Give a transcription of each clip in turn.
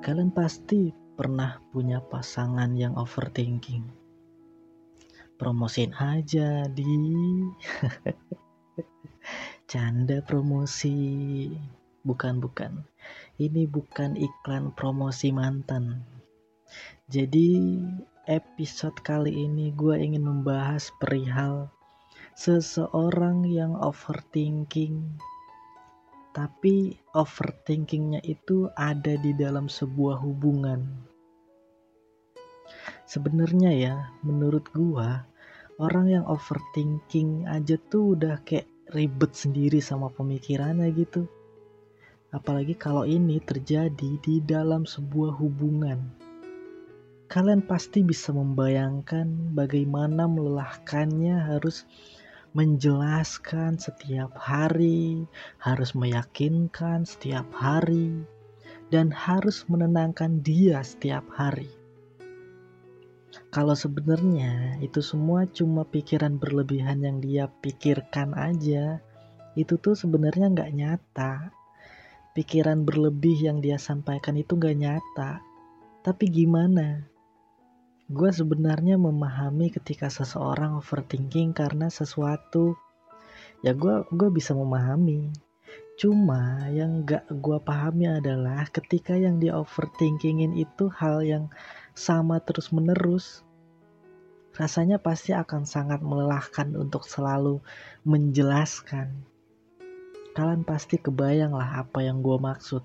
Kalian pasti pernah punya pasangan yang overthinking. Promosin aja di canda promosi. Bukan bukan. Ini bukan iklan promosi mantan. Jadi episode kali ini gue ingin membahas perihal seseorang yang overthinking tapi overthinkingnya itu ada di dalam sebuah hubungan. Sebenarnya ya, menurut gua, orang yang overthinking aja tuh udah kayak ribet sendiri sama pemikirannya gitu. Apalagi kalau ini terjadi di dalam sebuah hubungan. Kalian pasti bisa membayangkan bagaimana melelahkannya harus menjelaskan setiap hari, harus meyakinkan setiap hari, dan harus menenangkan dia setiap hari. Kalau sebenarnya itu semua cuma pikiran berlebihan yang dia pikirkan aja, itu tuh sebenarnya nggak nyata. Pikiran berlebih yang dia sampaikan itu nggak nyata. Tapi gimana? Gue sebenarnya memahami ketika seseorang overthinking karena sesuatu. Ya gue gue bisa memahami. Cuma yang gak gue pahami adalah ketika yang di overthinkingin itu hal yang sama terus menerus rasanya pasti akan sangat melelahkan untuk selalu menjelaskan. Kalian pasti kebayang lah apa yang gue maksud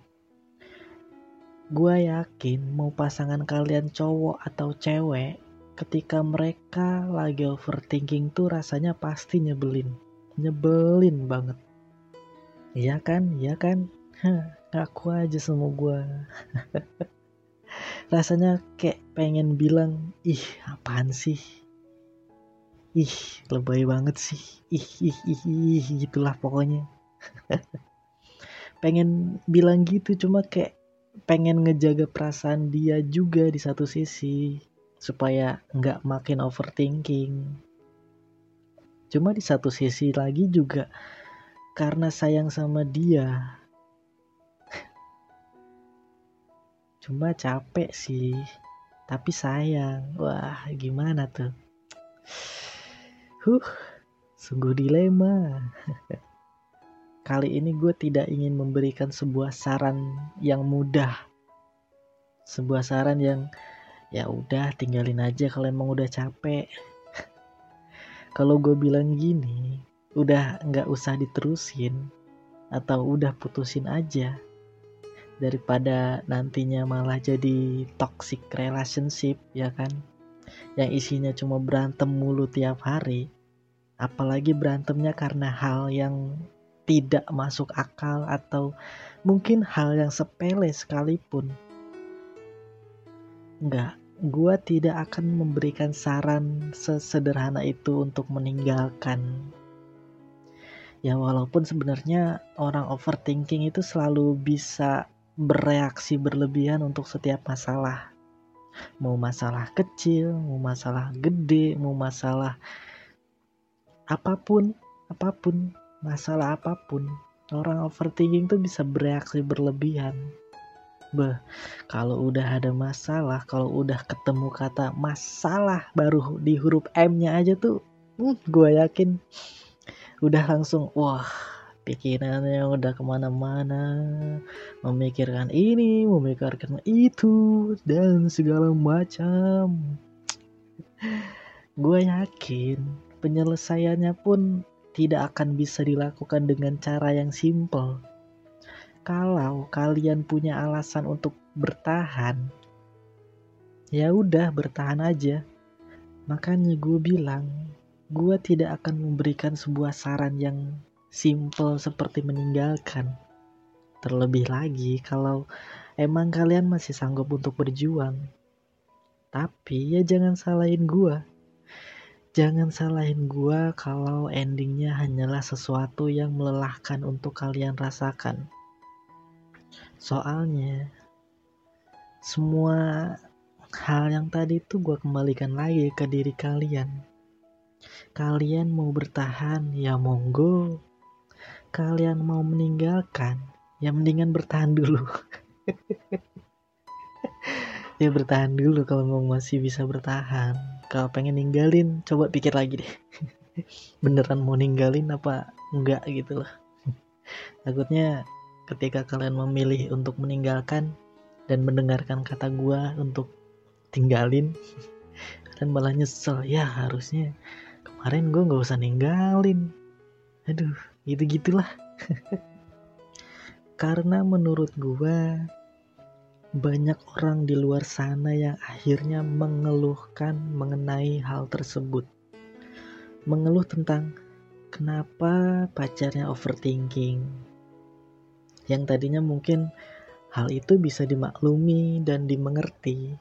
Gue yakin mau pasangan kalian cowok atau cewek, ketika mereka lagi overthinking tuh rasanya pasti nyebelin. Nyebelin banget. Iya kan? Iya kan? Hah, ngaku aja sama gue. rasanya kayak pengen bilang, ih apaan sih? Ih, lebay banget sih. Ih, ih, ih, ih, gitulah pokoknya. pengen bilang gitu cuma kayak pengen ngejaga perasaan dia juga di satu sisi supaya nggak makin overthinking. Cuma di satu sisi lagi juga karena sayang sama dia. Cuma capek sih, tapi sayang. Wah, gimana tuh? Huh, sungguh dilema. Kali ini gue tidak ingin memberikan sebuah saran yang mudah. Sebuah saran yang ya udah tinggalin aja kalau emang udah capek. kalau gue bilang gini, udah nggak usah diterusin atau udah putusin aja daripada nantinya malah jadi toxic relationship ya kan yang isinya cuma berantem mulu tiap hari apalagi berantemnya karena hal yang tidak masuk akal atau mungkin hal yang sepele sekalipun. Enggak, gua tidak akan memberikan saran sesederhana itu untuk meninggalkan. Ya walaupun sebenarnya orang overthinking itu selalu bisa bereaksi berlebihan untuk setiap masalah. Mau masalah kecil, mau masalah gede, mau masalah apa pun, apa pun masalah apa pun orang overthinking tuh bisa bereaksi berlebihan Beh, kalau udah ada masalah, kalau udah ketemu kata masalah baru di huruf M-nya aja tuh, hmm, gue yakin udah langsung wah pikirannya udah ke mana-mana, memikirkan ini, memikirkan itu dan segala macam. gue yakin penyelesaiannya pun tidak akan bisa dilakukan dengan cara yang simple. Kalau kalian punya alasan untuk bertahan, ya udah bertahan aja. Makanya gue bilang, gue tidak akan memberikan sebuah saran yang simple seperti meninggalkan. Terlebih lagi kalau emang kalian masih sanggup untuk berjuang. Tapi ya jangan salahin gue Jangan salahin gua kalau endingnya hanyalah sesuatu yang melelahkan untuk kalian rasakan. Soalnya, semua hal yang tadi itu gua kembalikan lagi ke diri kalian. Kalian mau bertahan, ya monggo. Kalian mau meninggalkan, ya mendingan bertahan dulu. ya bertahan dulu kalau mau masih bisa bertahan kalau pengen ninggalin coba pikir lagi deh. Beneran mau ninggalin apa enggak gitu loh. Takutnya ketika kalian memilih untuk meninggalkan dan mendengarkan kata gua untuk tinggalin dan malah nyesel. Ya harusnya kemarin gue nggak usah ninggalin. Aduh gitu gitulah karena menurut gue banyak orang di luar sana yang akhirnya mengeluhkan mengenai hal tersebut. Mengeluh tentang kenapa pacarnya overthinking. Yang tadinya mungkin hal itu bisa dimaklumi dan dimengerti.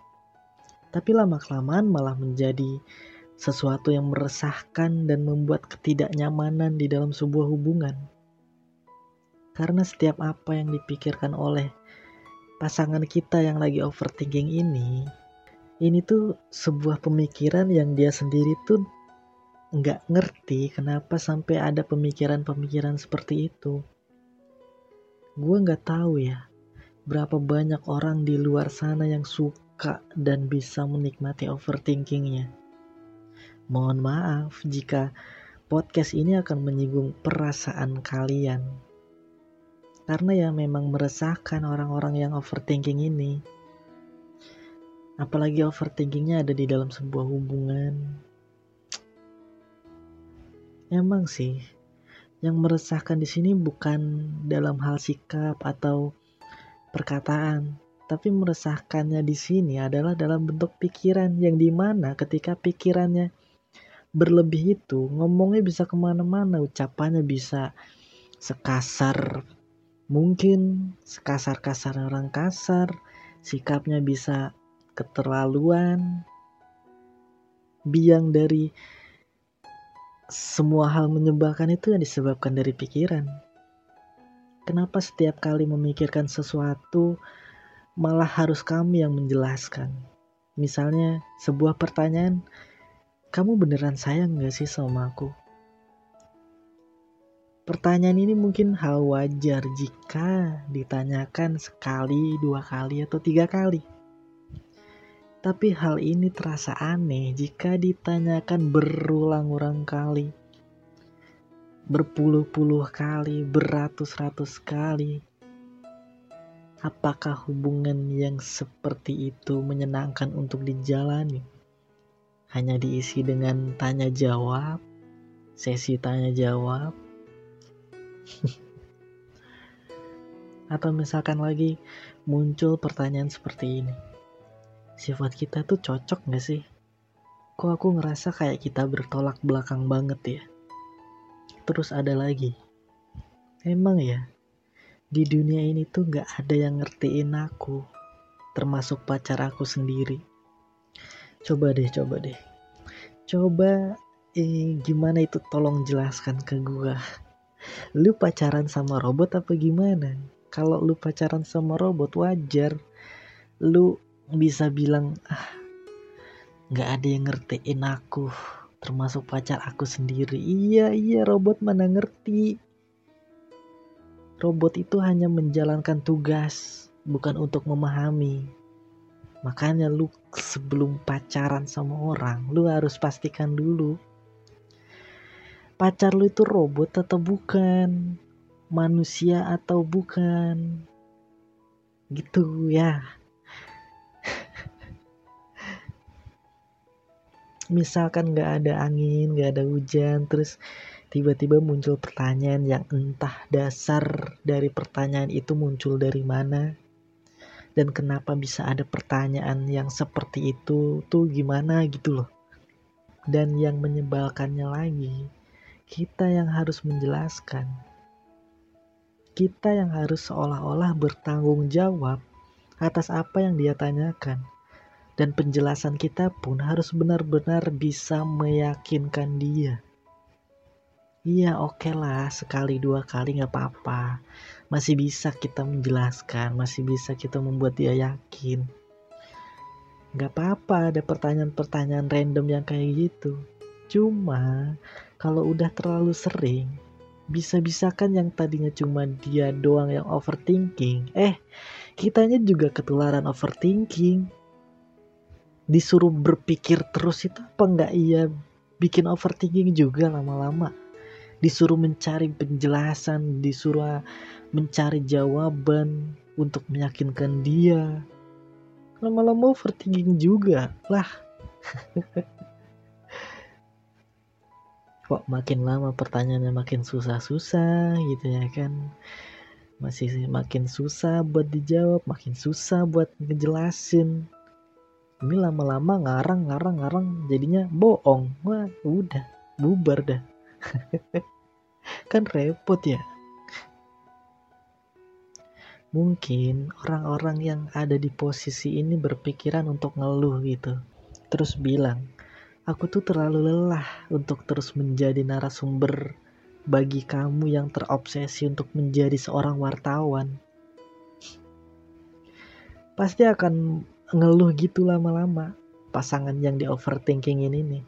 Tapi lama-kelamaan malah menjadi sesuatu yang meresahkan dan membuat ketidaknyamanan di dalam sebuah hubungan. Karena setiap apa yang dipikirkan oleh pasangan kita yang lagi overthinking ini ini tuh sebuah pemikiran yang dia sendiri tuh nggak ngerti kenapa sampai ada pemikiran-pemikiran seperti itu. Gue nggak tahu ya berapa banyak orang di luar sana yang suka dan bisa menikmati overthinkingnya. Mohon maaf jika podcast ini akan menyinggung perasaan kalian karena ya memang meresahkan orang-orang yang overthinking ini. Apalagi overthinkingnya ada di dalam sebuah hubungan. Emang sih yang meresahkan di sini bukan dalam hal sikap atau perkataan tapi meresahkannya di sini adalah dalam bentuk pikiran yang di mana ketika pikirannya berlebih itu ngomongnya bisa ke mana-mana ucapannya bisa sekasar mungkin sekasar-kasar orang kasar, sikapnya bisa keterlaluan, biang dari semua hal menyebalkan itu yang disebabkan dari pikiran. Kenapa setiap kali memikirkan sesuatu malah harus kami yang menjelaskan? Misalnya sebuah pertanyaan, kamu beneran sayang gak sih sama aku? Pertanyaan ini mungkin hal wajar jika ditanyakan sekali, dua kali, atau tiga kali. Tapi hal ini terasa aneh jika ditanyakan berulang-ulang kali, berpuluh-puluh kali, beratus-ratus kali. Apakah hubungan yang seperti itu menyenangkan untuk dijalani? Hanya diisi dengan tanya jawab, sesi tanya jawab, Atau misalkan lagi muncul pertanyaan seperti ini. Sifat kita tuh cocok gak sih? Kok aku ngerasa kayak kita bertolak belakang banget ya? Terus ada lagi. Emang ya, di dunia ini tuh gak ada yang ngertiin aku, termasuk pacar aku sendiri. Coba deh, coba deh. Coba eh, gimana itu tolong jelaskan ke gua lu pacaran sama robot apa gimana? Kalau lu pacaran sama robot wajar. Lu bisa bilang ah nggak ada yang ngertiin aku termasuk pacar aku sendiri. Iya iya robot mana ngerti? Robot itu hanya menjalankan tugas bukan untuk memahami. Makanya lu sebelum pacaran sama orang lu harus pastikan dulu pacar lu itu robot atau bukan? Manusia atau bukan? Gitu ya. Misalkan gak ada angin gak ada hujan terus tiba-tiba muncul pertanyaan yang entah dasar dari pertanyaan itu muncul dari mana? Dan kenapa bisa ada pertanyaan yang seperti itu? Tuh gimana? Gitu loh. Dan yang menyebalkannya lagi kita yang harus menjelaskan. Kita yang harus seolah-olah bertanggung jawab atas apa yang dia tanyakan. Dan penjelasan kita pun harus benar-benar bisa meyakinkan dia. Iya oke okay lah sekali dua kali gak apa-apa. Masih bisa kita menjelaskan, masih bisa kita membuat dia yakin. Gak apa-apa ada pertanyaan-pertanyaan random yang kayak gitu. Cuma kalau udah terlalu sering, bisa-bisa kan yang tadinya cuma dia doang yang overthinking, eh kitanya juga ketularan overthinking. disuruh berpikir terus itu apa enggak iya bikin overthinking juga lama-lama. Disuruh mencari penjelasan disuruh mencari jawaban untuk meyakinkan dia. Lama-lama overthinking juga lah kok makin lama pertanyaannya makin susah-susah gitu ya kan? Masih makin susah buat dijawab makin susah buat ngejelasin. Ini lama-lama ngarang ngarang ngarang jadinya bohong. Wah udah bubar dah. Kan repot ya. Mungkin orang-orang yang ada di posisi ini berpikiran untuk ngeluh gitu. Terus bilang aku tuh terlalu lelah untuk terus menjadi narasumber bagi kamu yang terobsesi untuk menjadi seorang wartawan pasti akan ngeluh gitu lama-lama pasangan yang di overthinking ini nih.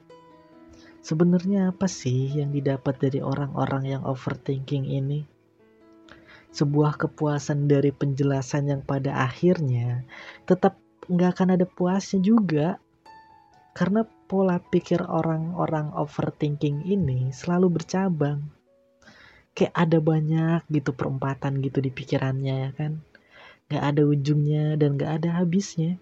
Sebenarnya apa sih yang didapat dari orang-orang yang overthinking ini? Sebuah kepuasan dari penjelasan yang pada akhirnya tetap nggak akan ada puasnya juga. Karena pola pikir orang-orang overthinking ini selalu bercabang. Kayak ada banyak gitu perempatan gitu di pikirannya ya kan. Gak ada ujungnya dan gak ada habisnya.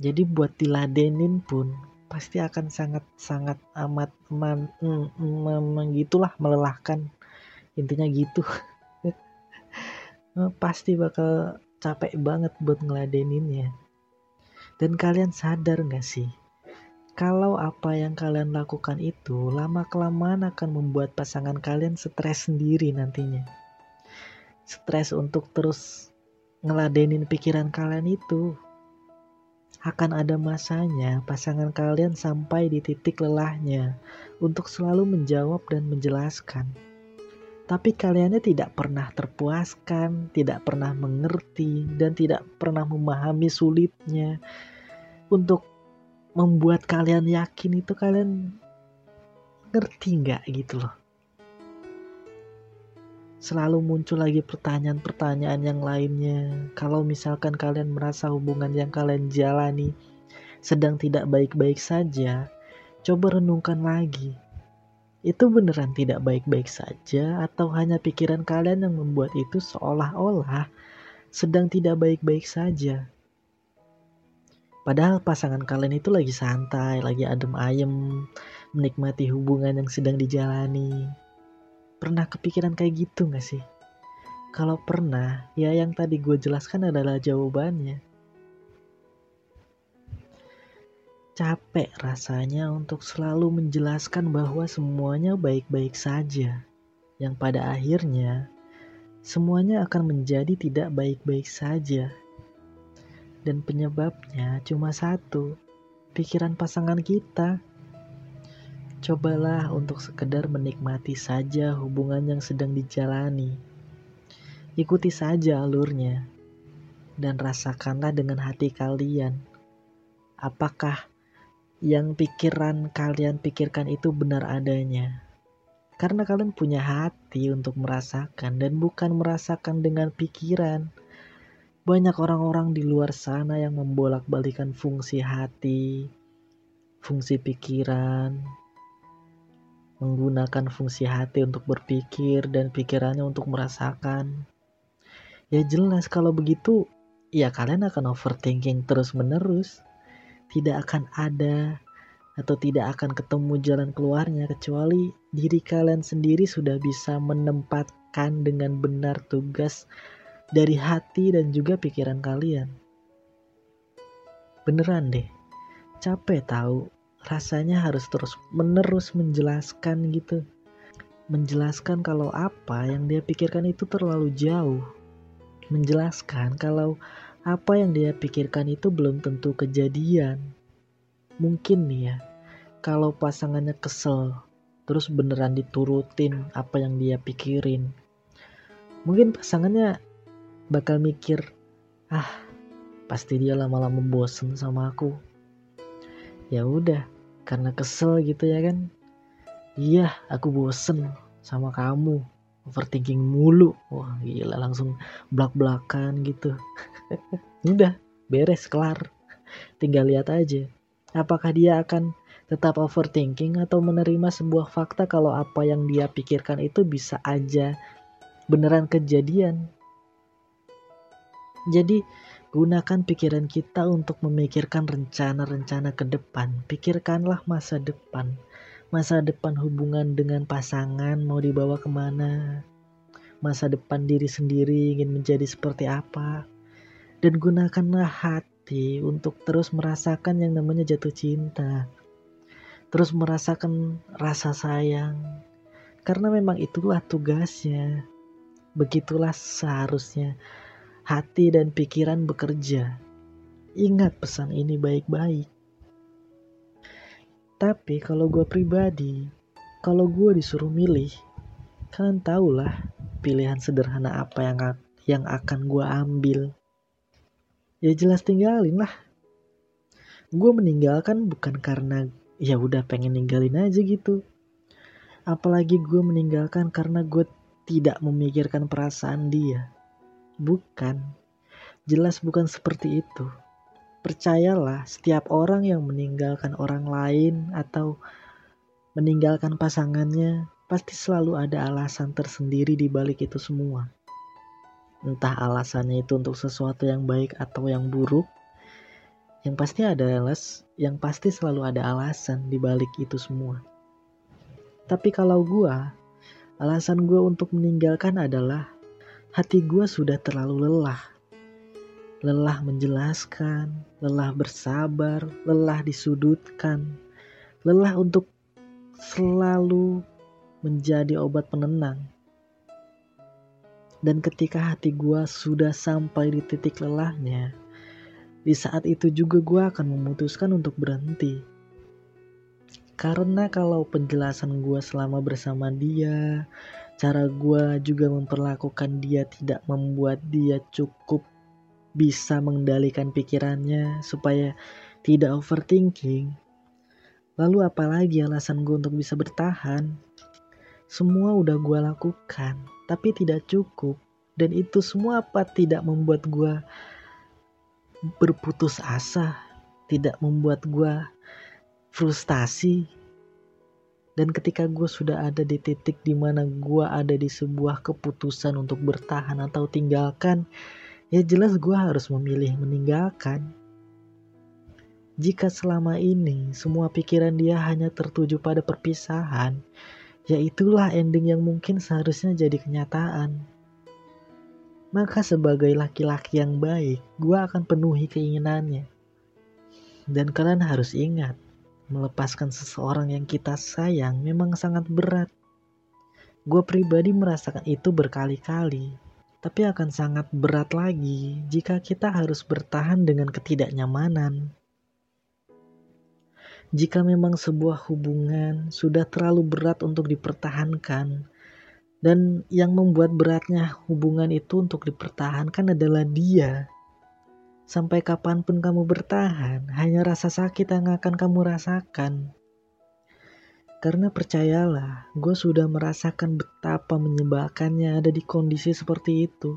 Jadi buat diladenin pun pasti akan sangat-sangat amat man, mm, mm, gitulah melelahkan. Intinya gitu. pasti bakal capek banget buat ngeladeninnya. Dan kalian sadar gak sih? Kalau apa yang kalian lakukan itu lama kelamaan akan membuat pasangan kalian stres sendiri nantinya. Stres untuk terus ngeladenin pikiran kalian itu akan ada masanya pasangan kalian sampai di titik lelahnya untuk selalu menjawab dan menjelaskan. Tapi kaliannya tidak pernah terpuaskan, tidak pernah mengerti, dan tidak pernah memahami sulitnya untuk membuat kalian yakin itu kalian ngerti nggak gitu loh selalu muncul lagi pertanyaan-pertanyaan yang lainnya. Kalau misalkan kalian merasa hubungan yang kalian jalani sedang tidak baik-baik saja, coba renungkan lagi. Itu beneran tidak baik-baik saja atau hanya pikiran kalian yang membuat itu seolah-olah sedang tidak baik-baik saja? Padahal pasangan kalian itu lagi santai, lagi adem ayem, menikmati hubungan yang sedang dijalani Pernah kepikiran kayak gitu gak sih? Kalau pernah, ya yang tadi gue jelaskan adalah jawabannya. Capek rasanya untuk selalu menjelaskan bahwa semuanya baik-baik saja. Yang pada akhirnya, semuanya akan menjadi tidak baik-baik saja. Dan penyebabnya cuma satu, pikiran pasangan kita Cobalah untuk sekedar menikmati saja hubungan yang sedang dijalani. Ikuti saja alurnya dan rasakanlah dengan hati kalian. Apakah yang pikiran kalian pikirkan itu benar adanya? Karena kalian punya hati untuk merasakan dan bukan merasakan dengan pikiran. Banyak orang-orang di luar sana yang membolak-balikan fungsi hati, fungsi pikiran, menggunakan fungsi hati untuk berpikir dan pikirannya untuk merasakan. Ya jelas kalau begitu, ya kalian akan overthinking terus-menerus. Tidak akan ada atau tidak akan ketemu jalan keluarnya kecuali diri kalian sendiri sudah bisa menempatkan dengan benar tugas dari hati dan juga pikiran kalian. Beneran deh, capek tahu. Rasanya harus terus menerus menjelaskan gitu. Menjelaskan kalau apa yang dia pikirkan itu terlalu jauh. Menjelaskan kalau apa yang dia pikirkan itu belum tentu kejadian. Mungkin nih ya kalau pasangannya kesel terus beneran diturutin apa yang dia pikirin mungkin pasangannya bakal mikir ah pasti dia lama-lama bosen sama aku. Ya udah karena kesel gitu ya kan? Iya aku bosen sama kamu overthinking mulu. Wah gila langsung belak belakan gitu udah beres kelar tinggal lihat aja. Apakah dia akan tetap overthinking atau menerima sebuah fakta kalau apa yang dia pikirkan itu bisa aja beneran kejadian. Jadi gunakan pikiran kita untuk memikirkan rencana-rencana ke depan. Pikirkanlah masa depan. Masa depan hubungan dengan pasangan mau dibawa ke mana. Masa depan diri sendiri ingin menjadi seperti apa. Dan gunakanlah hati untuk terus merasakan yang namanya jatuh cinta. Terus merasakan rasa sayang. Karena memang itulah tugasnya. Begitulah seharusnya hati dan pikiran bekerja. Ingat pesan ini baik-baik. Tapi kalau gue pribadi, kalau gue disuruh milih, kalian tahulah pilihan sederhana apa yang yang akan gue ambil. Ya jelas tinggalin lah. Gue meninggalkan bukan karena ya udah pengen ninggalin aja gitu. Apalagi gue meninggalkan karena gue tidak memikirkan perasaan dia. Bukan. Jelas bukan seperti itu. Percayalah, setiap orang yang meninggalkan orang lain atau meninggalkan pasangannya pasti selalu ada alasan tersendiri di balik itu semua. Entah alasannya itu untuk sesuatu yang baik atau yang buruk, yang pasti ada alas, yang pasti selalu ada alasan di balik itu semua. Tapi kalau gua, alasan gua untuk meninggalkan adalah hati gue sudah terlalu lelah. Lelah menjelaskan, lelah bersabar, lelah disudutkan, lelah untuk selalu menjadi obat penenang. Dan ketika hati gue sudah sampai di titik lelahnya, di saat itu juga gue akan memutuskan untuk berhenti. Karena kalau penjelasan gue selama bersama dia, cara gue juga memperlakukan dia tidak membuat dia cukup bisa mengendalikan pikirannya supaya tidak overthinking. Lalu apalagi alasan gue untuk bisa bertahan? Semua udah gue lakukan, tapi tidak cukup. Dan itu semua apa tidak membuat gue berputus asa, tidak membuat gue frustasi, dan ketika gue sudah ada di titik di mana gue ada di sebuah keputusan untuk bertahan atau tinggalkan, ya jelas gue harus memilih meninggalkan. Jika selama ini semua pikiran dia hanya tertuju pada perpisahan, ya itulah ending yang mungkin seharusnya jadi kenyataan. Maka sebagai laki-laki yang baik, gue akan penuhi keinginannya. Dan kalian harus ingat, melepaskan seseorang yang kita sayang memang sangat berat. Gue pribadi merasakan itu berkali-kali, tapi akan sangat berat lagi jika kita harus bertahan dengan ketidaknyamanan. Jika memang sebuah hubungan sudah terlalu berat untuk dipertahankan, dan yang membuat beratnya hubungan itu untuk dipertahankan adalah dia Sampai kapan pun kamu bertahan, hanya rasa sakit yang akan kamu rasakan. Karena percayalah, gue sudah merasakan betapa menyebalkannya ada di kondisi seperti itu.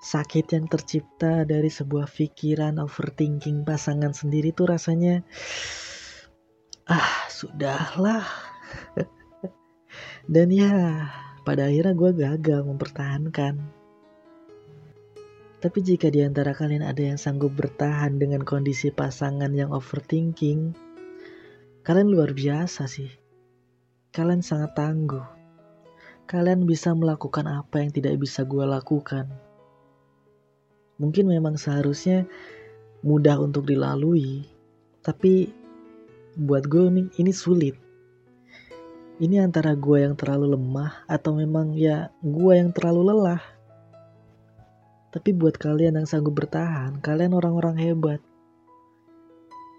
Sakit yang tercipta dari sebuah pikiran overthinking pasangan sendiri tuh rasanya ah sudahlah. Dan ya, pada akhirnya gue gagal mempertahankan. Tapi jika di antara kalian ada yang sanggup bertahan dengan kondisi pasangan yang overthinking, kalian luar biasa sih. Kalian sangat tangguh. Kalian bisa melakukan apa yang tidak bisa gue lakukan. Mungkin memang seharusnya mudah untuk dilalui, tapi buat gue ini, ini sulit. Ini antara gue yang terlalu lemah atau memang ya gue yang terlalu lelah. Tapi buat kalian yang sanggup bertahan, kalian orang-orang hebat.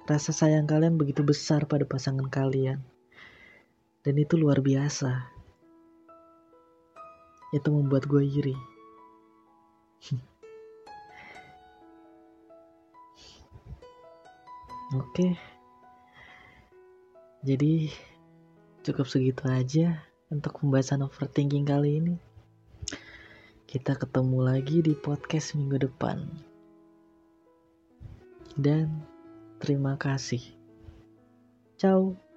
Rasa sayang kalian begitu besar pada pasangan kalian. Dan itu luar biasa. Itu membuat gue iri. Oke. Jadi cukup segitu aja untuk pembahasan overthinking kali ini. Kita ketemu lagi di podcast minggu depan. dan terima kasih. Ciao.